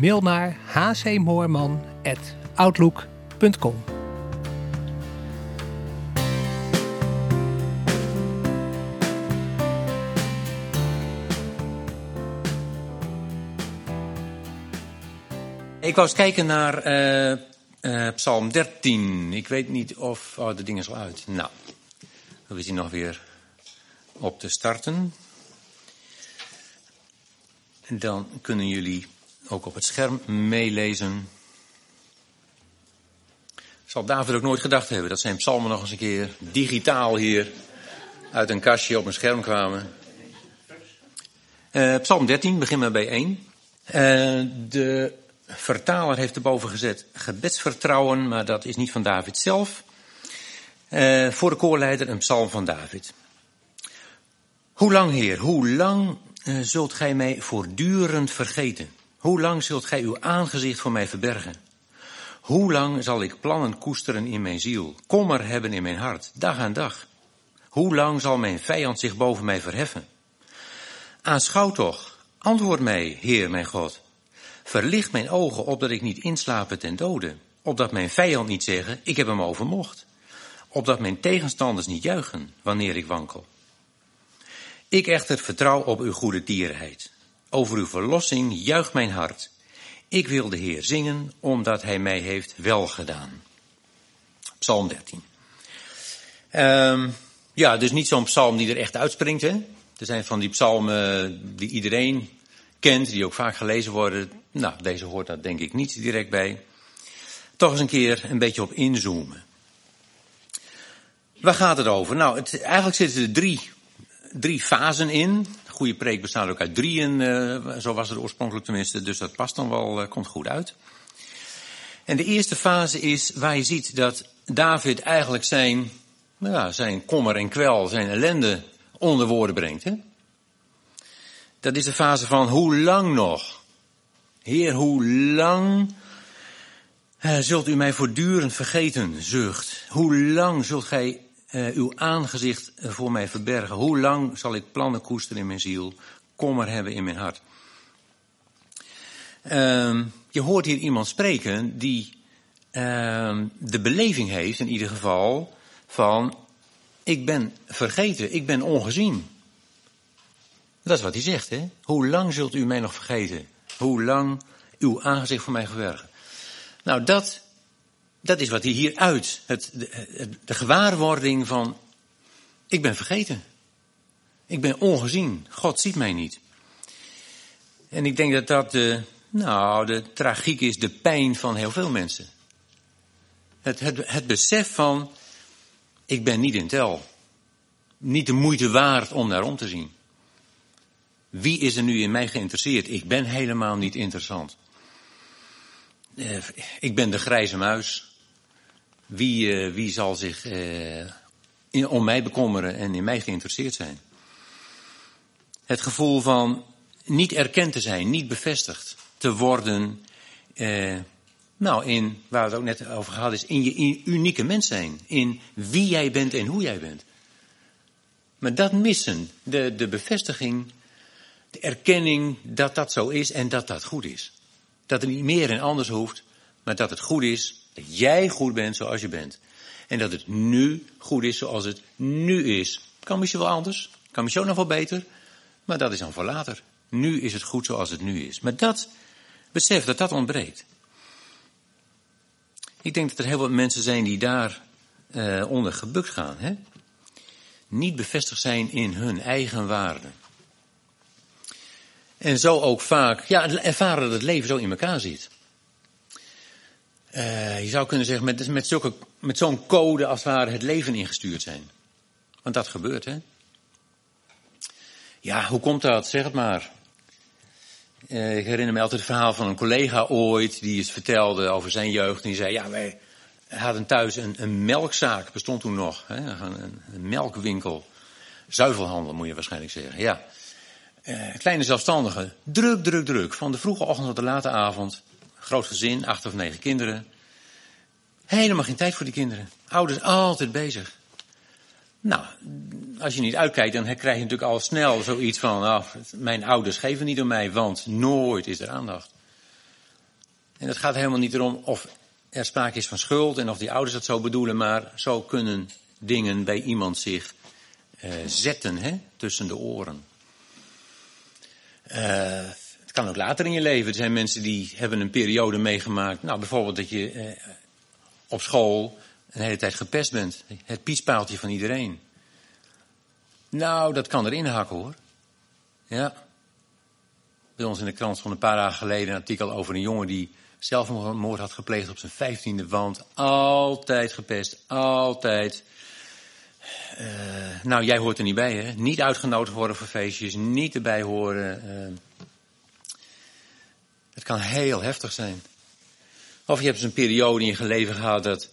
Mail naar hcmoorman.outlook.com. Ik wou eens kijken naar uh, uh, Psalm 13. Ik weet niet of. Oh, de ding is al uit. Nou, dan is hij nog weer op te starten. En dan kunnen jullie ook op het scherm meelezen. Zal David ook nooit gedacht hebben dat zijn psalmen nog eens een keer digitaal hier uit een kastje op een scherm kwamen. Uh, Psalm 13, beginnen we bij 1. Uh, de vertaler heeft erboven gezet gebedsvertrouwen, maar dat is niet van David zelf. Uh, voor de koorleider een psalm van David. Hoe lang, Heer, hoe lang zult gij mij voortdurend vergeten? Hoe lang zult gij uw aangezicht voor mij verbergen? Hoe lang zal ik plannen koesteren in mijn ziel, kommer hebben in mijn hart, dag aan dag? Hoe lang zal mijn vijand zich boven mij verheffen? Aanschouw toch, antwoord mij, Heer mijn God. Verlicht mijn ogen, opdat ik niet inslapen ten dode. Opdat mijn vijand niet zeggen, ik heb hem overmocht. Opdat mijn tegenstanders niet juichen, wanneer ik wankel. Ik echter vertrouw op uw goede dierenheid. Over uw verlossing juicht mijn hart. Ik wil de Heer zingen, omdat hij mij heeft welgedaan. Psalm 13. Um, ja, dus niet zo'n psalm die er echt uitspringt. Hè? Er zijn van die psalmen die iedereen kent, die ook vaak gelezen worden. Nou, deze hoort daar denk ik niet direct bij. Toch eens een keer een beetje op inzoomen. Waar gaat het over? Nou, het, eigenlijk zitten er drie, drie fasen in. De goede preek bestaat ook uit drieën, uh, zo was het oorspronkelijk tenminste, dus dat past dan wel, uh, komt goed uit. En de eerste fase is waar je ziet dat David eigenlijk zijn, nou ja, zijn kommer en kwel, zijn ellende onder woorden brengt. Hè? Dat is de fase van hoe lang nog? Heer, hoe lang uh, zult u mij voortdurend vergeten, zucht? Hoe lang zult gij uh, uw aangezicht voor mij verbergen? Hoe lang zal ik plannen koesteren in mijn ziel, kommer hebben in mijn hart? Uh, je hoort hier iemand spreken die uh, de beleving heeft, in ieder geval, van ik ben vergeten, ik ben ongezien. Dat is wat hij zegt, hè? Hoe lang zult u mij nog vergeten? Hoe lang uw aangezicht voor mij verbergen? Nou, dat, dat is wat hij hier uit. Het, de, gewaarwording van, ik ben vergeten. Ik ben ongezien. God ziet mij niet. En ik denk dat dat de, nou, de tragiek is, de pijn van heel veel mensen. Het, het, het besef van, ik ben niet in tel. Niet de moeite waard om naar om te zien. Wie is er nu in mij geïnteresseerd? Ik ben helemaal niet interessant. Uh, ik ben de grijze muis. Wie, uh, wie zal zich uh, in, om mij bekommeren en in mij geïnteresseerd zijn? Het gevoel van niet erkend te zijn, niet bevestigd te worden. nou, in, waar het ook net over gehad is, in je unieke mens zijn. In wie jij bent en hoe jij bent. Maar dat missen, de, de bevestiging de erkenning dat dat zo is en dat dat goed is. Dat er niet meer en anders hoeft, maar dat het goed is dat jij goed bent zoals je bent. En dat het nu goed is zoals het nu is. Kan misschien wel anders, kan misschien nog wel beter, maar dat is dan voor later. Nu is het goed zoals het nu is. Maar dat, besef dat dat ontbreekt. Ik denk dat er heel wat mensen zijn die daar uh, onder gebukt gaan. Hè? Niet bevestigd zijn in hun eigen waarde. En zo ook vaak, ja, ervaren dat het leven zo in elkaar zit. Uh, je zou kunnen zeggen, met, met, zulke, met zo'n code als het ware het leven ingestuurd zijn. Want dat gebeurt, hè? Ja, hoe komt dat? Zeg het maar. Uh, ik herinner me altijd het verhaal van een collega ooit die eens vertelde over zijn jeugd. En die zei, ja, wij hadden thuis een, een melkzaak, bestond toen nog. Hè? Een, een, melkwinkel. Zuivelhandel moet je waarschijnlijk zeggen, ja. Uh, kleine zelfstandige, druk, druk, druk. Van de vroege ochtend tot de late avond. Groot gezin, acht of negen kinderen. Helemaal geen tijd voor die kinderen. Ouders altijd bezig. Nou, als je niet uitkijkt, dan krijg je natuurlijk al snel zoiets van, oh, mijn ouders geven niet om mij, want nooit is er aandacht. En het gaat helemaal niet erom of er sprake is van schuld en of die ouders dat zo bedoelen, maar zo kunnen dingen bij iemand zich uh, zetten hè, tussen de oren. Uh, het kan ook later in je leven. Er zijn mensen die hebben een periode meegemaakt. Nou, bijvoorbeeld dat je uh, op school een hele tijd gepest bent. Het pietspaaltje van iedereen. Nou, dat kan erin hakken hoor. Ja. Bij ons in de krant van een paar dagen geleden een artikel over een jongen die zelfmoord had gepleegd op zijn vijftiende wand. Altijd gepest, altijd. Uh, nou, jij hoort er niet bij, hè? Niet uitgenodigd worden voor feestjes, niet erbij horen. Uh, het kan heel heftig zijn. Of je hebt een periode in je leven gehad dat,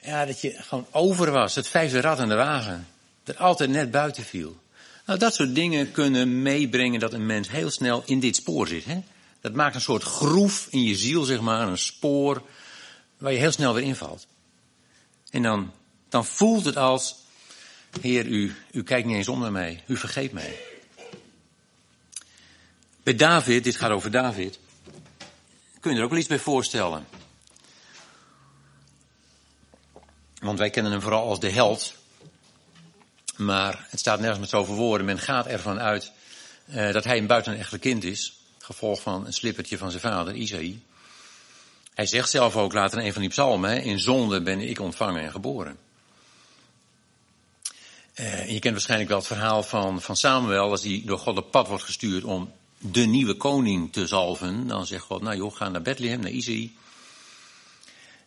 ja, dat je gewoon over was. Het vijfde rad in de wagen. Dat altijd net buiten viel. Nou, dat soort dingen kunnen meebrengen dat een mens heel snel in dit spoor zit. Hè? Dat maakt een soort groef in je ziel, zeg maar, een spoor waar je heel snel weer invalt. En dan, dan voelt het als, Heer, u, u kijkt niet eens om naar mij, u vergeet mij. Bij David, dit gaat over David, kun je er ook wel iets bij voorstellen. Want wij kennen hem vooral als de held. Maar het staat nergens met zoveel woorden. Men gaat ervan uit uh, dat hij een buitenechtelijk kind is. Gevolg van een slippertje van zijn vader, Isaïe. Hij zegt zelf ook later in een van die psalmen, in zonde ben ik ontvangen en geboren. Uh, je kent waarschijnlijk wel het verhaal van, van Samuel, als hij door God op pad wordt gestuurd om de nieuwe koning te zalven. Dan zegt God, nou joh, ga naar Bethlehem, naar Isaïe.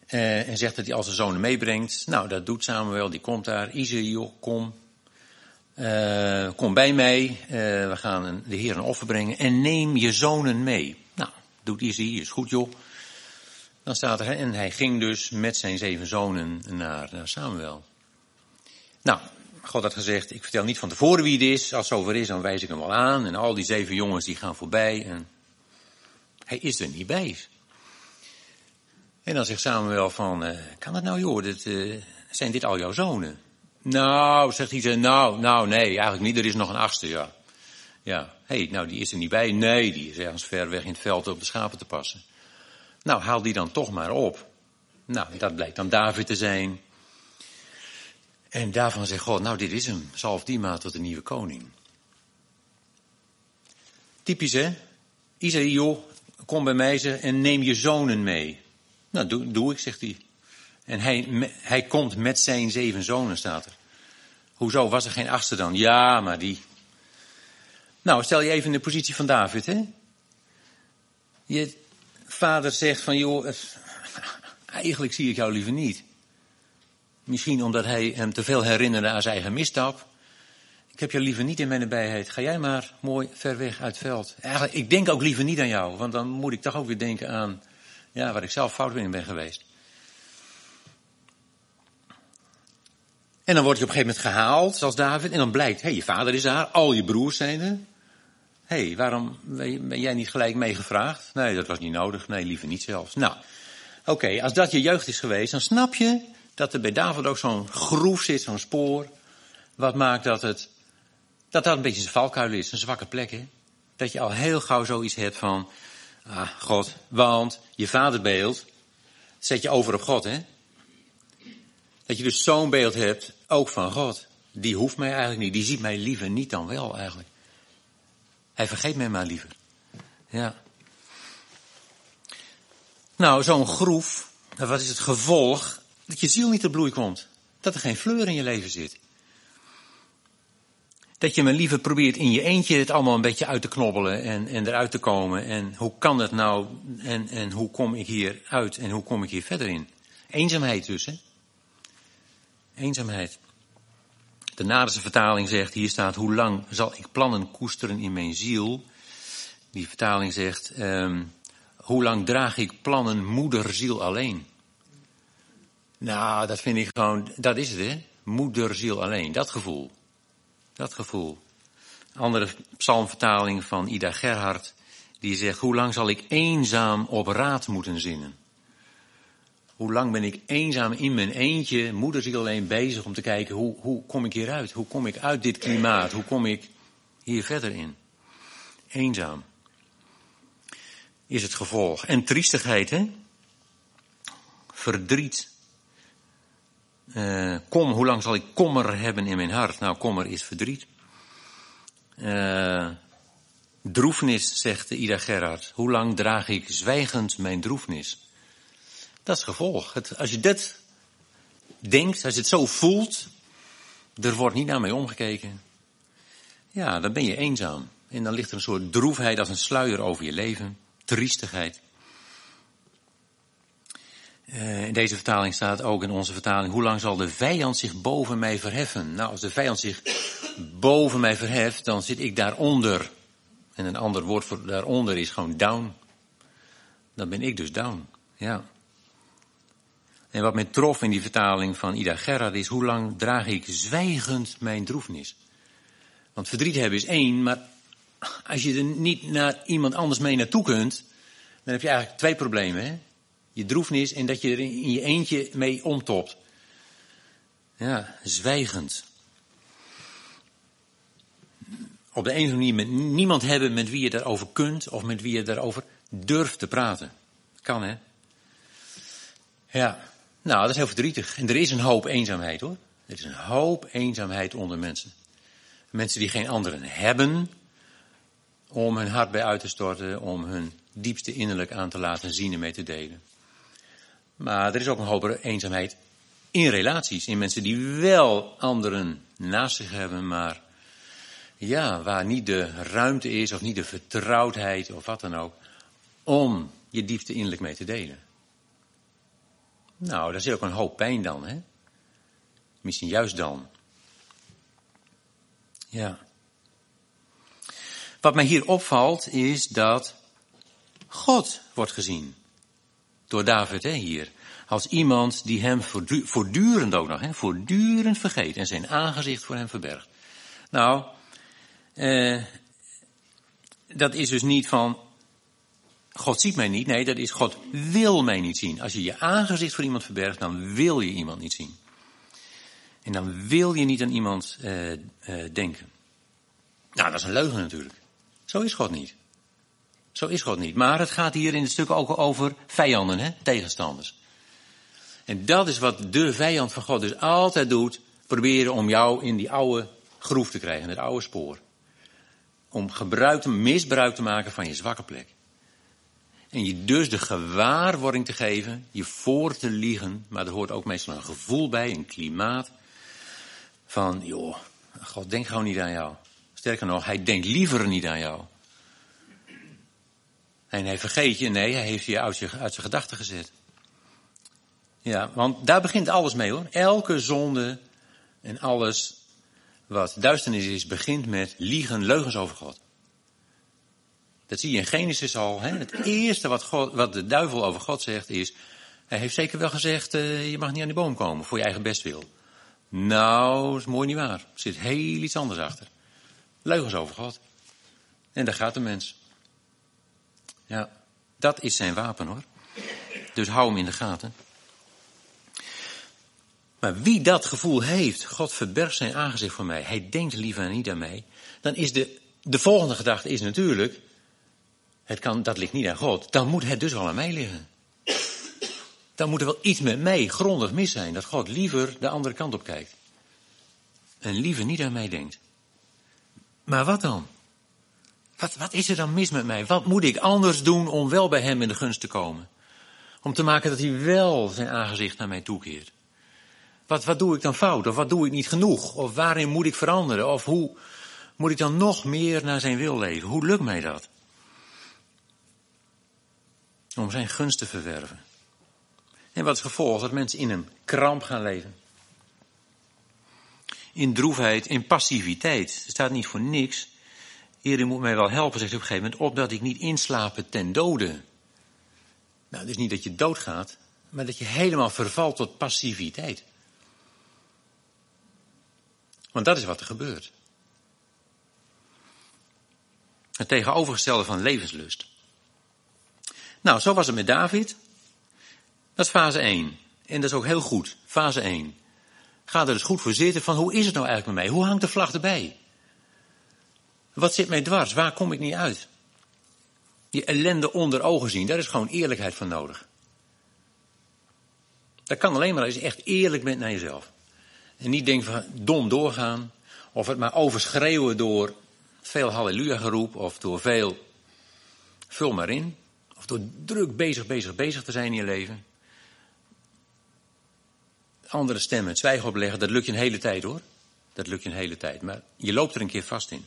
Uh, en zegt dat hij al zijn zonen meebrengt. Nou, dat doet Samuel, die komt daar. Isaïe, joh, kom. Uh, kom bij mij, uh, we gaan de Heer een offer brengen. En neem je zonen mee. Nou, doet Isaïe, is goed joh. Dan staat er, en hij ging dus met zijn zeven zonen naar Samuel. Nou, God had gezegd, ik vertel niet van tevoren wie het is. Als het zover is, dan wijs ik hem wel aan. En al die zeven jongens die gaan voorbij. En hij is er niet bij. En dan zegt Samuel van, uh, kan het nou joh, dit, uh, zijn dit al jouw zonen? Nou, zegt hij, nou, nou nee, eigenlijk niet, er is nog een achtste, ja. Ja, hé, hey, nou die is er niet bij. Nee, die is ergens ver weg in het veld op de schapen te passen. Nou, haal die dan toch maar op. Nou, dat blijkt dan David te zijn. En daarvan zegt God, nou dit is hem, zalf die maat tot de nieuwe koning. Typisch hè, Isaïe, joh, kom bij mij en neem je zonen mee. Nou, doe, doe ik, zegt hij. En hij, hij komt met zijn zeven zonen, staat er. Hoezo, was er geen achtste dan? Ja, maar die. Nou, stel je even in de positie van David, hè. Je vader zegt van, joh, eigenlijk zie ik jou liever niet. Misschien omdat hij hem te veel herinnerde aan zijn eigen misstap. Ik heb jou liever niet in mijn nabijheid. Ga jij maar mooi ver weg uit het veld. Eigenlijk, ik denk ook liever niet aan jou, want dan moet ik toch ook weer denken aan ja, waar ik zelf fout in ben geweest. En dan word je op een gegeven moment gehaald, zoals David, en dan blijkt, hé, hey, je vader is daar, al je broers zijn er. Hé, hey, waarom ben jij niet gelijk meegevraagd? Nee, dat was niet nodig. Nee, liever niet zelfs. Nou, oké, als dat je jeugd is geweest, dan snap je dat er bij David ook zo'n groef zit, zo'n spoor. Wat maakt dat het, dat dat een beetje zijn valkuil is, een zwakke plek, hè? Dat je al heel gauw zoiets hebt van, ah, God, want je vaderbeeld zet je over op God, hè? Dat je dus zo'n beeld hebt, ook van God. Die hoeft mij eigenlijk niet. Die ziet mij liever niet dan wel eigenlijk. Hij vergeet mij maar liever. Ja. Nou, zo'n groef, wat is het gevolg? Dat je ziel niet te bloei komt. Dat er geen fleur in je leven zit. Dat je me liever probeert in je eentje het allemaal een beetje uit te knobbelen en, en eruit te komen. En hoe kan dat nou? En, en hoe kom ik hier uit en hoe kom ik hier verder in? Eenzaamheid dus, hè? Eenzaamheid. De Naderse vertaling zegt, hier staat, hoe lang zal ik plannen koesteren in mijn ziel, Die vertaling zegt, ehm, hoe lang draag ik plannen moederziel alleen? Nou, dat vind ik gewoon, dat is het hè. Moederziel alleen, dat gevoel. Dat gevoel. Andere psalmvertaling van Ida Gerhard, die zegt, hoe lang zal ik eenzaam op raad moeten zinnen? Hoe lang ben ik eenzaam in mijn eentje, moederziel alleen bezig om te kijken, hoe, hoe kom ik hieruit? Hoe kom ik uit dit klimaat? Hoe kom ik hier verder in? Eenzaam is het gevolg. En triestigheid, hè? Verdriet. Uh, kom, hoe lang zal ik kommer hebben in mijn hart? Nou, kommer is verdriet. Uh, droefnis, zegt Ida Gerard. Hoe lang draag ik zwijgend mijn droefnis? Dat is gevolg. Het, als je dit denkt, als je het zo voelt, er wordt niet naar mij omgekeken. Ja, dan ben je eenzaam. En dan ligt er een soort droefheid als een sluier over je leven triestigheid. Uh, in deze vertaling staat ook in onze vertaling, hoe lang zal de vijand zich boven mij verheffen? Nou, als de vijand zich boven mij verheft, dan zit ik daaronder. En een ander woord voor daaronder is gewoon down. Dan ben ik dus down, ja. En wat mij trof in die vertaling van Ida Gerard is, hoe lang draag ik zwijgend mijn droefnis? Want verdriet hebben is één, maar als je er niet naar iemand anders mee naartoe kunt, dan heb je eigenlijk twee problemen. Hè? Je droefnis en dat je er in je eentje mee omtopt. Ja, zwijgend. Op de een of andere manier met niemand hebben met wie je daarover kunt of met wie je daarover durft te praten. Kan hè? Ja, nou dat is heel verdrietig. En er is een hoop eenzaamheid hoor. Er is een hoop eenzaamheid onder mensen. Mensen die geen anderen hebben, om hun hart bij uit te storten, om hun diepste innerlijk aan te laten zien en mee te delen. Maar er is ook een hoop eenzaamheid in relaties, in mensen die wel anderen naast zich hebben, maar ja, waar niet de ruimte is of niet de vertrouwdheid of wat dan ook, om je diepste innerlijk mee te delen. Nou, daar zit ook een hoop pijn dan, hè? Misschien juist dan. Ja. Wat mij hier opvalt is dat God wordt gezien. Door David hè, hier. Als iemand die hem voortdurend ook nog, hè, voortdurend vergeet en zijn aangezicht voor hem verbergt. Nou, eh, dat is dus niet van, God ziet mij niet. Nee, dat is God wil mij niet zien. Als je je aangezicht voor iemand verbergt, dan wil je iemand niet zien. En dan wil je niet aan iemand eh, eh, denken. Nou, dat is een leugen natuurlijk. Zo is God niet. Zo is God niet. Maar het gaat hier in het stuk ook over vijanden, hè? tegenstanders. En dat is wat de vijand van God dus altijd doet. Proberen om jou in die oude groef te krijgen, het oude spoor. Om gebruik, misbruik te maken van je zwakke plek. En je dus de gewaarwording te geven, je voor te liegen, maar er hoort ook meestal een gevoel bij, een klimaat. Van, joh, God denkt gewoon niet aan jou. Sterker nog, hij denkt liever niet aan jou. En hij vergeet je, nee, hij heeft je uit, uit zijn gedachten gezet. Ja, want daar begint alles mee hoor. Elke zonde en alles wat duisternis is, begint met liegen, leugens over God. Dat zie je in Genesis al. Hè? Het eerste wat, God, wat de duivel over God zegt is, hij heeft zeker wel gezegd, uh, je mag niet aan die boom komen voor je eigen bestwil. Nou, is mooi niet waar. Er zit heel iets anders achter. Leugens over God. En daar gaat de mens. Ja, dat is zijn wapen hoor. Dus hou hem in de gaten. Maar wie dat gevoel heeft, God verbergt zijn aangezicht voor mij, hij denkt liever niet aan mij, dan is de, de volgende gedachte is natuurlijk, het kan, dat ligt niet aan God, dan moet het dus al aan mij liggen. Dan moet er wel iets met mij grondig mis zijn, dat God liever de andere kant op kijkt. En liever niet aan mij denkt. Maar wat dan? Wat, wat is er dan mis met mij? Wat moet ik anders doen om wel bij hem in de gunst te komen? Om te maken dat hij wel zijn aangezicht naar mij toekeert. Wat, wat doe ik dan fout? Of wat doe ik niet genoeg? Of waarin moet ik veranderen? Of hoe moet ik dan nog meer naar zijn wil leven? Hoe lukt mij dat? Om zijn gunst te verwerven. En wat is het gevolg? Dat mensen in een kramp gaan leven. In droefheid, in passiviteit. Er staat niet voor niks Heer, moet mij wel helpen, zegt hij op een gegeven moment, opdat ik niet inslapen ten dode. Nou, het is niet dat je doodgaat, maar dat je helemaal vervalt tot passiviteit. Want dat is wat er gebeurt. Het tegenovergestelde van levenslust. Nou, zo was het met David. Dat is fase 1. En dat is ook heel goed. Fase 1. Ga er dus goed voor zitten van hoe is het nou eigenlijk met mij? Hoe hangt de vlag erbij? Wat zit mij dwars? Waar kom ik niet uit? Die ellende onder ogen zien, daar is gewoon eerlijkheid van nodig. Dat kan alleen maar als je echt eerlijk bent naar jezelf. En niet denken van dom doorgaan. Of het maar overschreeuwen door veel halleluja geroep. Of door veel vul maar in. Of door druk bezig, bezig, bezig te zijn in je leven. Andere stemmen, het zwijgen opleggen, dat lukt je een hele tijd hoor. Dat lukt je een hele tijd. Maar je loopt er een keer vast in.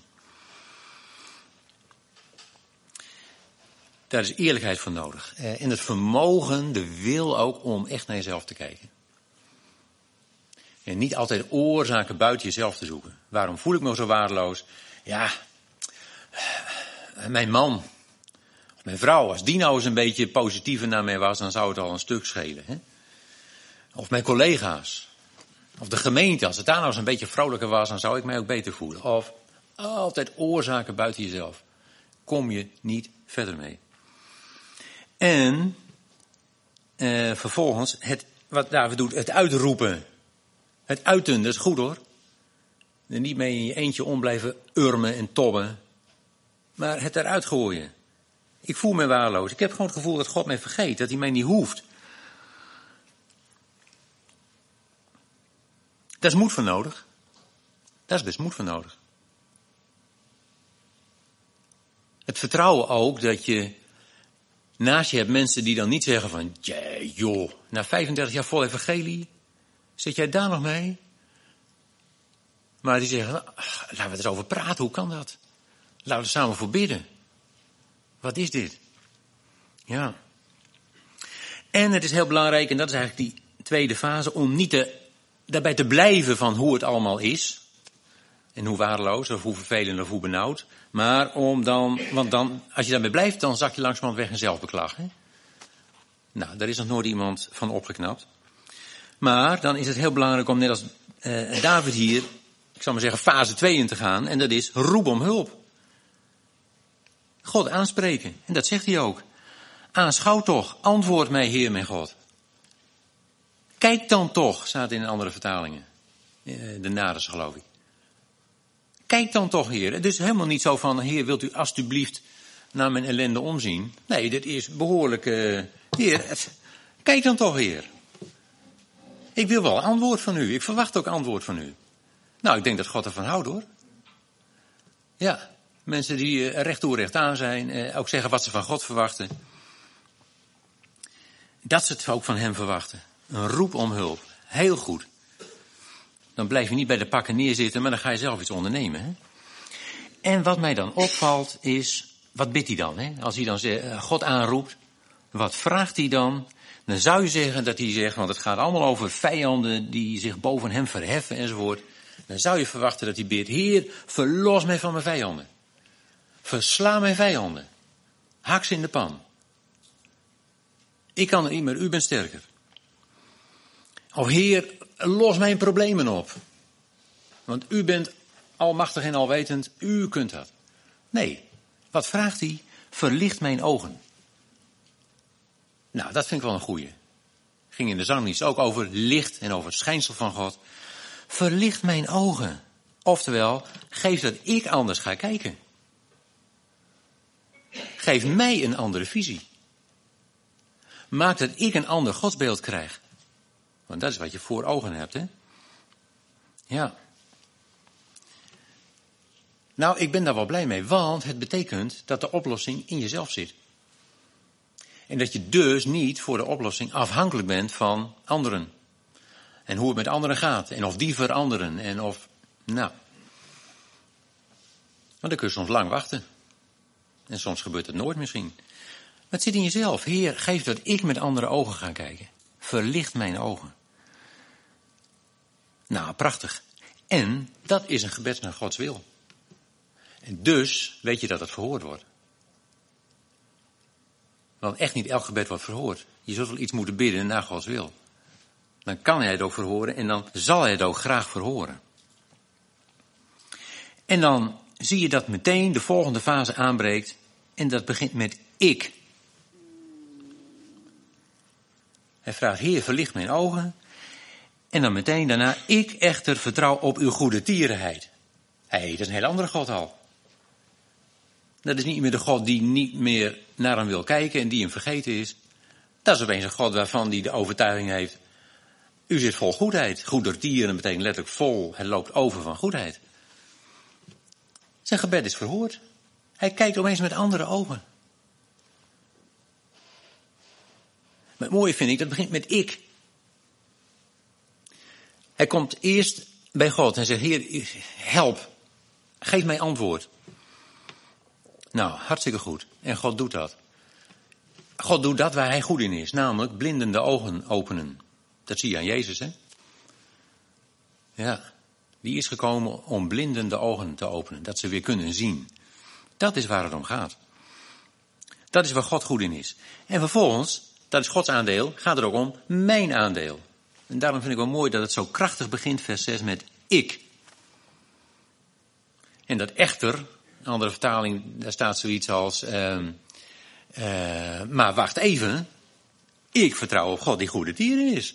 Daar is eerlijkheid voor nodig. Eh, en het vermogen, de wil ook om echt naar jezelf te kijken. En niet altijd oorzaken buiten jezelf te zoeken. Waarom voel ik me zo waardeloos? Ja, mijn man, mijn vrouw, als die nou eens een beetje positiever naar mij was, dan zou het al een stuk schelen. Hè? Of mijn collega's. Of de gemeente, als het daar nou eens een beetje vrolijker was, dan zou ik mij ook beter voelen. Of altijd oorzaken buiten jezelf. Kom je niet verder mee. En eh, vervolgens, het, wat David doet, het uitroepen. Het uiten, dat is goed hoor. Niet mee in je eentje om blijven urmen en tobben. Maar het eruit gooien. Ik voel me waarloos. Ik heb gewoon het gevoel dat God mij vergeet. Dat hij mij niet hoeft. Daar is moed voor nodig. Daar is best moed voor nodig. Het vertrouwen ook dat je naast je hebt mensen die dan niet zeggen van, yeah, joh, na 35 jaar vol evangelie, zit jij daar nog mee? Maar die zeggen, nou, laten we er eens over praten, hoe kan dat? Laten we samen voor bidden. Wat is dit? Ja. En het is heel belangrijk, en dat is eigenlijk die tweede fase, om niet te, daarbij te blijven van hoe het allemaal is. En hoe waardeloos, of hoe vervelend, of hoe benauwd. Maar om dan, want dan, als je daarmee blijft, dan zak je langzamerhand weg in zelfbeklag. Hè? Nou, daar is nog nooit iemand van opgeknapt. Maar dan is het heel belangrijk om net als uh, David hier, ik zal maar zeggen, fase 2 in te gaan. En dat is roep om hulp. God aanspreken. En dat zegt hij ook. Aanschouw toch, antwoord mij, Heer mijn God. Kijk dan toch, staat in andere vertalingen. Eh, de Nares, geloof ik. Kijk dan toch, Heer. Het is helemaal niet zo van, Heer, wilt u alstublieft naar mijn ellende omzien? Nee, dit is behoorlijk, uh, Heer, kijk dan toch, Heer. Ik wil wel antwoord van u. Ik verwacht ook antwoord van u. Nou, ik denk dat God ervan houdt, hoor. Ja, mensen die uh, recht recht aan zijn, uh, ook zeggen wat ze van God verwachten. Dat ze het ook van hem verwachten. Een roep om hulp. Heel goed. Dan blijf je niet bij de pakken neerzitten, maar dan ga je zelf iets ondernemen. Hè? En wat mij dan opvalt is, wat bidt hij dan? Hè? Als hij dan eh, God aanroept, wat vraagt hij dan? Dan zou je zeggen dat hij zegt, want het gaat allemaal over vijanden die zich boven hem verheffen enzovoort. Dan zou je verwachten dat hij bidt, Heer, verlos mij van mijn vijanden. Versla mijn vijanden. Haak ze in de pan. Ik kan het niet meer, u bent sterker. Of Heer, los mijn problemen op. Want u bent almachtig en alwetend, u kunt dat. Nee, wat vraagt hij? Verlicht mijn ogen. Nou, dat vind ik wel een goeie. Ging in de zangdienst ook over licht en over het schijnsel van God. Verlicht mijn ogen. Oftewel, geef dat ik anders ga kijken. Geef mij een andere visie. Maak dat ik een ander godsbeeld krijg. Want dat is wat je voor ogen hebt, hè? Ja. Nou, ik ben daar wel blij mee, want het betekent dat de oplossing in jezelf zit. En dat je dus niet voor de oplossing afhankelijk bent van anderen. En hoe het met anderen gaat. En of die veranderen. En of, nou. Want dan kun je soms lang wachten. En soms gebeurt het nooit misschien. Maar het zit in jezelf. Heer, geef dat ik met andere ogen ga kijken. Verlicht mijn ogen. Nou, prachtig. En dat is een gebed naar Gods wil. En dus weet je dat het verhoord wordt. Want echt niet elk gebed wordt verhoord. Je zult wel iets moeten bidden naar Gods wil. Dan kan hij het ook verhoren en dan zal hij het ook graag verhoren. En dan zie je dat meteen de volgende fase aanbreekt. En dat begint met ik. Hij vraagt, Heer, verlicht mijn ogen. En dan meteen daarna, ik echter vertrouw op uw goede tierenheid. Hé, hey, dat is een heel andere God al. Dat is niet meer de God die niet meer naar hem wil kijken en die hem vergeten is. Dat is opeens een God waarvan hij de overtuiging heeft. U zit vol goedheid. Goedertieren betekent letterlijk vol. Het loopt over van goedheid. Zijn gebed is verhoord. Hij kijkt opeens met andere ogen. Maar het mooie vind ik, dat begint met ik. Hij komt eerst bij God en zegt, Heer, help. Geef mij antwoord. Nou, hartstikke goed. En God doet dat. God doet dat waar hij goed in is, namelijk blindende ogen openen. Dat zie je aan Jezus, hè? Ja, die is gekomen om blindende ogen te openen, dat ze weer kunnen zien. Dat is waar het om gaat. Dat is waar God goed in is. En vervolgens, dat is Gods aandeel, gaat het ook om mijn aandeel. En daarom vind ik wel mooi dat het zo krachtig begint, vers 6, met ik. En dat echter, een andere vertaling, daar staat zoiets als, uh, maar wacht even, ik vertrouw op God die goede dieren is.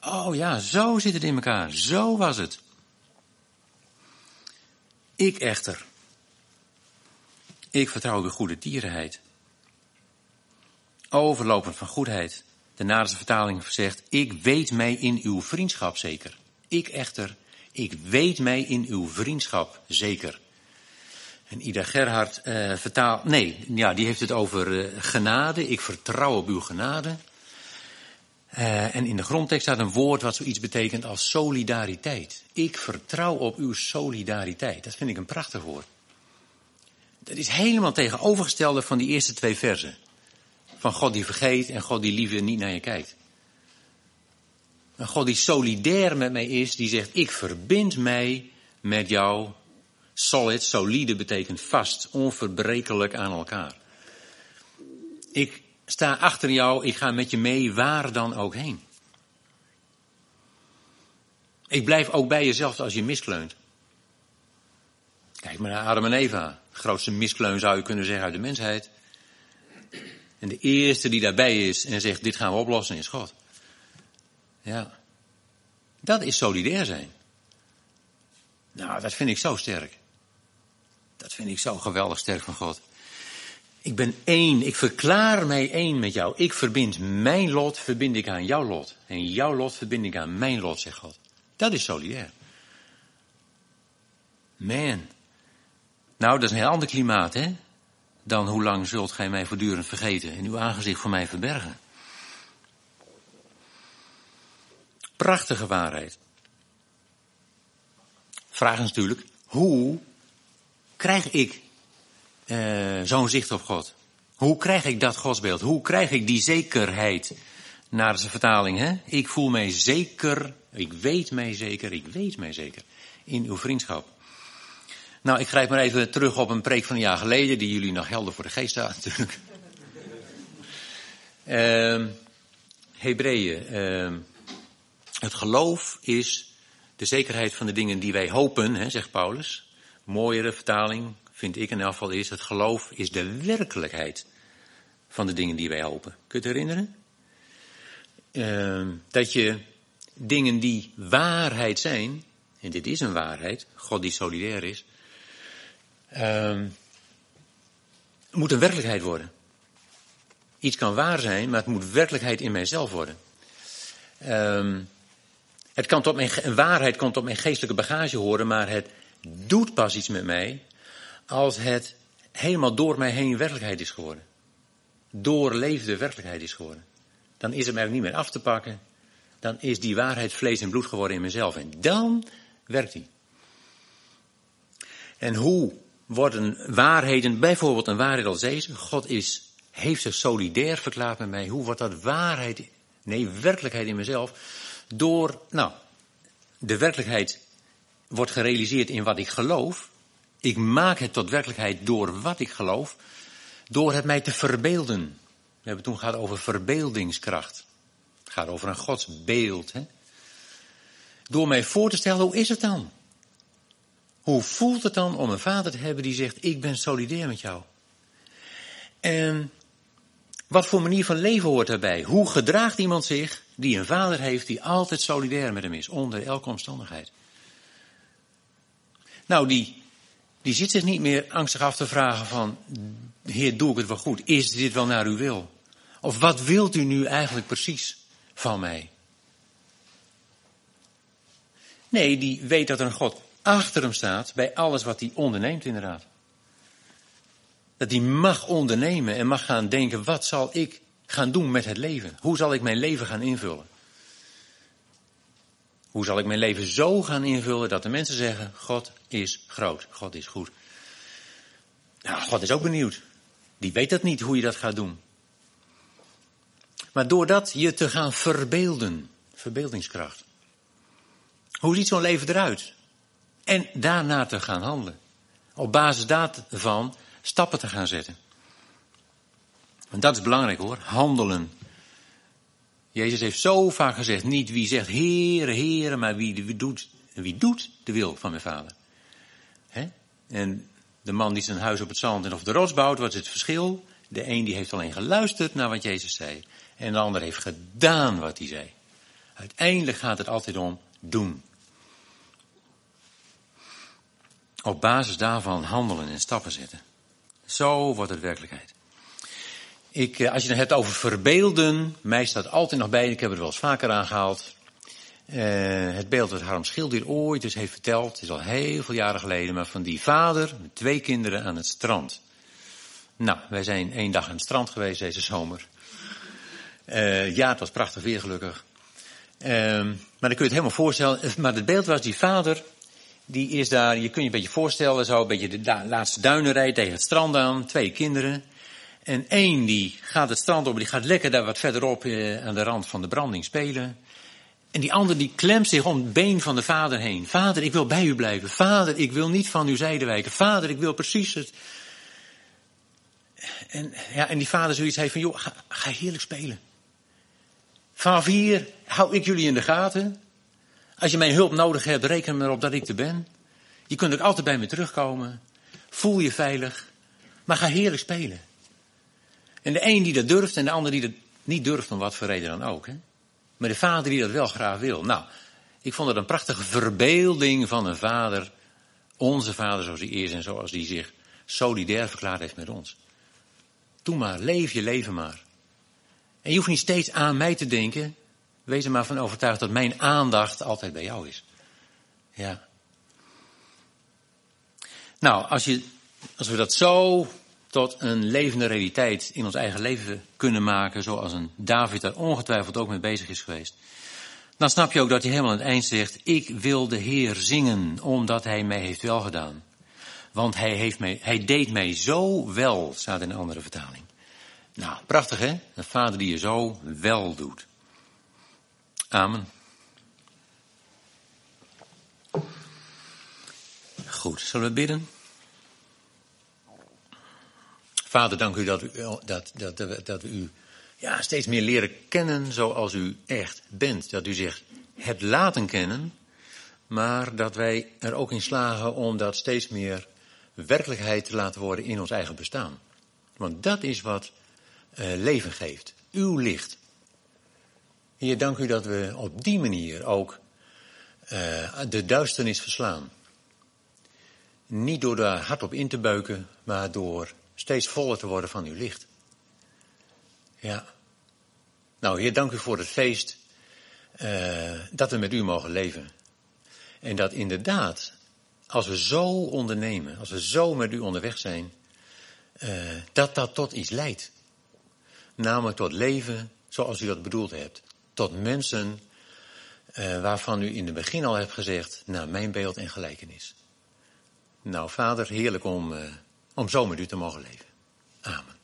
Oh ja, zo zit het in elkaar. Zo was het. Ik echter. Ik vertrouw de goede tierenheid. Overlopend van goedheid. De Naderse vertaling zegt, ik weet mij in uw vriendschap zeker. Ik echter, ik weet mij in uw vriendschap zeker. En Ida Gerhard uh, vertaalt, nee, ja, die heeft het over uh, genade. Ik vertrouw op uw genade. Uh, en in de grondtekst staat een woord wat zoiets betekent als solidariteit. Ik vertrouw op uw solidariteit. Dat vind ik een prachtig woord. Dat is helemaal tegenovergestelde van die eerste twee versen. Van God die vergeet en God die liever niet naar je kijkt. Een God die solidair met mij is, die zegt, ik verbind mij met jou. Solid, solide betekent vast, onverbrekelijk aan elkaar. Ik sta achter jou, ik ga met je mee, waar dan ook heen. Ik blijf ook bij jezelf als je miskleunt. Kijk maar naar Adam en Eva. grootste miskleun zou je kunnen zeggen uit de mensheid. En de eerste die daarbij is en zegt, dit gaan we oplossen, is God. Ja. Dat is solidair zijn. Nou, dat vind ik zo sterk. Dat vind ik zo geweldig sterk van God. Ik ben één, ik verklaar mij één met jou. Ik verbind mijn lot, verbind ik aan jouw lot. En jouw lot verbind ik aan mijn lot, zegt God. Dat is solidair. Man. Nou, dat is een heel ander klimaat, hè? Dan hoe lang zult gij mij voortdurend vergeten en uw aangezicht voor mij verbergen. Prachtige waarheid. Vraag is natuurlijk, hoe krijg ik uh, zo'n zicht op God? Hoe krijg ik dat godsbeeld? Hoe krijg ik die zekerheid? Naar zijn vertaling, hè? Ik voel mij zeker, ik weet mij zeker, ik weet mij zeker in uw vriendschap. Nou, ik grijp maar even terug op een preek van een jaar geleden, die jullie nog helder voor de geest staat natuurlijk. Uh, Hebreeën. Uh, het geloof is de zekerheid van de dingen die wij hopen, hè, zegt Paulus. Mooiere vertaling, vind ik in elk geval, is het geloof is de werkelijkheid van de dingen die wij hopen. Kun je herinneren? Uh, dat je dingen die waarheid zijn, en dit is een waarheid, God die solidair is, uh, moet een werkelijkheid worden. Iets kan waar zijn, maar het moet werkelijkheid in mijzelf worden. Uh, het kan tot mijn, een waarheid kan tot mijn geestelijke bagage horen, maar het doet pas iets met mij als het helemaal door mij heen werkelijkheid is geworden. Doorleefde werkelijkheid is geworden. Dan is het mij niet meer af te pakken. Dan is die waarheid vlees en bloed geworden in mezelf. En dan werkt die. En hoe worden waarheden, bijvoorbeeld een waarheid als deze, God is, heeft zich solidair verklaard met mij. Hoe wordt dat waarheid, nee, werkelijkheid in mezelf? Door, nou, de werkelijkheid wordt gerealiseerd in wat ik geloof. Ik maak het tot werkelijkheid door wat ik geloof, door het mij te verbeelden. We hebben toen gehad over verbeeldingskracht. Het gaat over een godsbeeld. Hè? Door mij voor te stellen, hoe is het dan? Hoe voelt het dan om een vader te hebben die zegt, ik ben solidair met jou? En wat voor manier van leven hoort daarbij? Hoe gedraagt iemand zich die een vader heeft die altijd solidair met hem is, onder elke omstandigheid? Nou, die, die zit zich niet meer angstig af te vragen van, Heer, doe ik het wel goed? Is dit wel naar uw wil? Of wat wilt u nu eigenlijk precies van mij? Nee, die weet dat er een God achter hem staat bij alles wat hij onderneemt inderdaad. Dat hij mag ondernemen en mag gaan denken, wat zal ik gaan doen met het leven? Hoe zal ik mijn leven gaan invullen? Hoe zal ik mijn leven zo gaan invullen dat de mensen zeggen, God is groot, God is goed. Nou, God is ook benieuwd. Die weet dat niet, hoe je dat gaat doen. Maar doordat je te gaan verbeelden, verbeeldingskracht. Hoe ziet zo'n leven eruit? En daarna te gaan handelen. Op basis daarvan stappen te gaan zetten. En dat is belangrijk hoor, handelen. Jezus heeft zo vaak gezegd, niet wie zegt Heere, Heere, maar wie, doet, wie doet de wil van mijn vader. En de man die zijn huis op het zand en of de rots bouwt, wat is het verschil? De een die heeft alleen geluisterd naar wat Jezus zei. En de ander heeft gedaan wat hij zei. Uiteindelijk gaat het altijd om doen. Op basis daarvan handelen en stappen zetten. Zo wordt het werkelijkheid. Ik, eh, als je het hebt over verbeelden, mij staat altijd nog bij, ik heb het wel eens vaker aangehaald. Uh, het beeld dat Harm Schilder ooit eens heeft verteld, het is al heel veel jaren geleden, maar van die vader met twee kinderen aan het strand. Nou, wij zijn één dag aan het strand geweest deze zomer. Uh, ja, het was prachtig weer gelukkig. Uh, maar dan kun je het helemaal voorstellen. Maar het beeld was die vader die is daar, je kunt je een beetje voorstellen, zo een beetje de laatste duinenrij tegen het strand aan, twee kinderen. En één die gaat het strand op, die gaat lekker daar wat verderop eh, aan de rand van de branding spelen. En die ander die klemt zich om het been van de vader heen. Vader, ik wil bij u blijven. Vader, ik wil niet van uw zijde wijken. Vader, ik wil precies het. En, ja, en die vader zoiets heeft van, joh, ga, ga heerlijk spelen. Vanaf hier hou ik jullie in de gaten. Als je mijn hulp nodig hebt, reken erop dat ik er ben. Je kunt ook altijd bij me terugkomen. Voel je veilig. Maar ga heerlijk spelen. En de een die dat durft en de ander die dat niet durft, om wat voor reden dan ook. Hè? Maar de vader die dat wel graag wil. Nou, ik vond het een prachtige verbeelding van een vader. Onze vader zoals hij is en zoals hij zich solidair verklaard heeft met ons. Doe maar, leef je leven maar. En je hoeft niet steeds aan mij te denken. Wees er maar van overtuigd dat mijn aandacht altijd bij jou is. Ja. Nou, als, je, als we dat zo tot een levende realiteit in ons eigen leven kunnen maken, zoals een David daar ongetwijfeld ook mee bezig is geweest, dan snap je ook dat hij helemaal aan het eind zegt, ik wil de Heer zingen, omdat hij mij heeft welgedaan. Want hij, heeft mij, hij deed mij zo wel, staat in een andere vertaling. Nou, prachtig hè? Een vader die je zo wel doet. Amen. Goed, zullen we bidden? Vader, dank u dat, u, dat, dat, dat, dat we u ja, steeds meer leren kennen zoals u echt bent. Dat u zich hebt laten kennen, maar dat wij er ook in slagen om dat steeds meer werkelijkheid te laten worden in ons eigen bestaan. Want dat is wat uh, leven geeft. Uw licht. Heer, dank u dat we op die manier ook uh, de duisternis verslaan. Niet door daar hard op in te buiken, maar door steeds voller te worden van uw licht. Ja. Nou, Heer, dank u voor het feest uh, dat we met u mogen leven. En dat inderdaad, als we zo ondernemen, als we zo met u onderweg zijn, uh, dat dat tot iets leidt. Namelijk tot leven zoals u dat bedoeld hebt tot mensen uh, waarvan u in het begin al hebt gezegd, naar mijn beeld en gelijkenis. Nou, vader, heerlijk om, uh, om zo met u te mogen leven. Amen.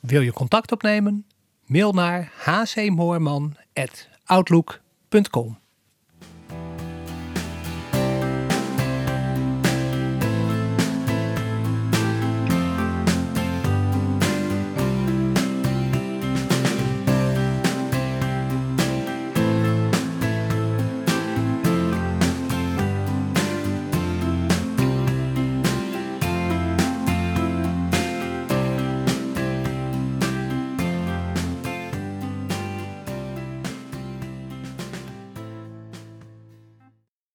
Wil je contact opnemen? Mail naar hcmoorman.outlook.com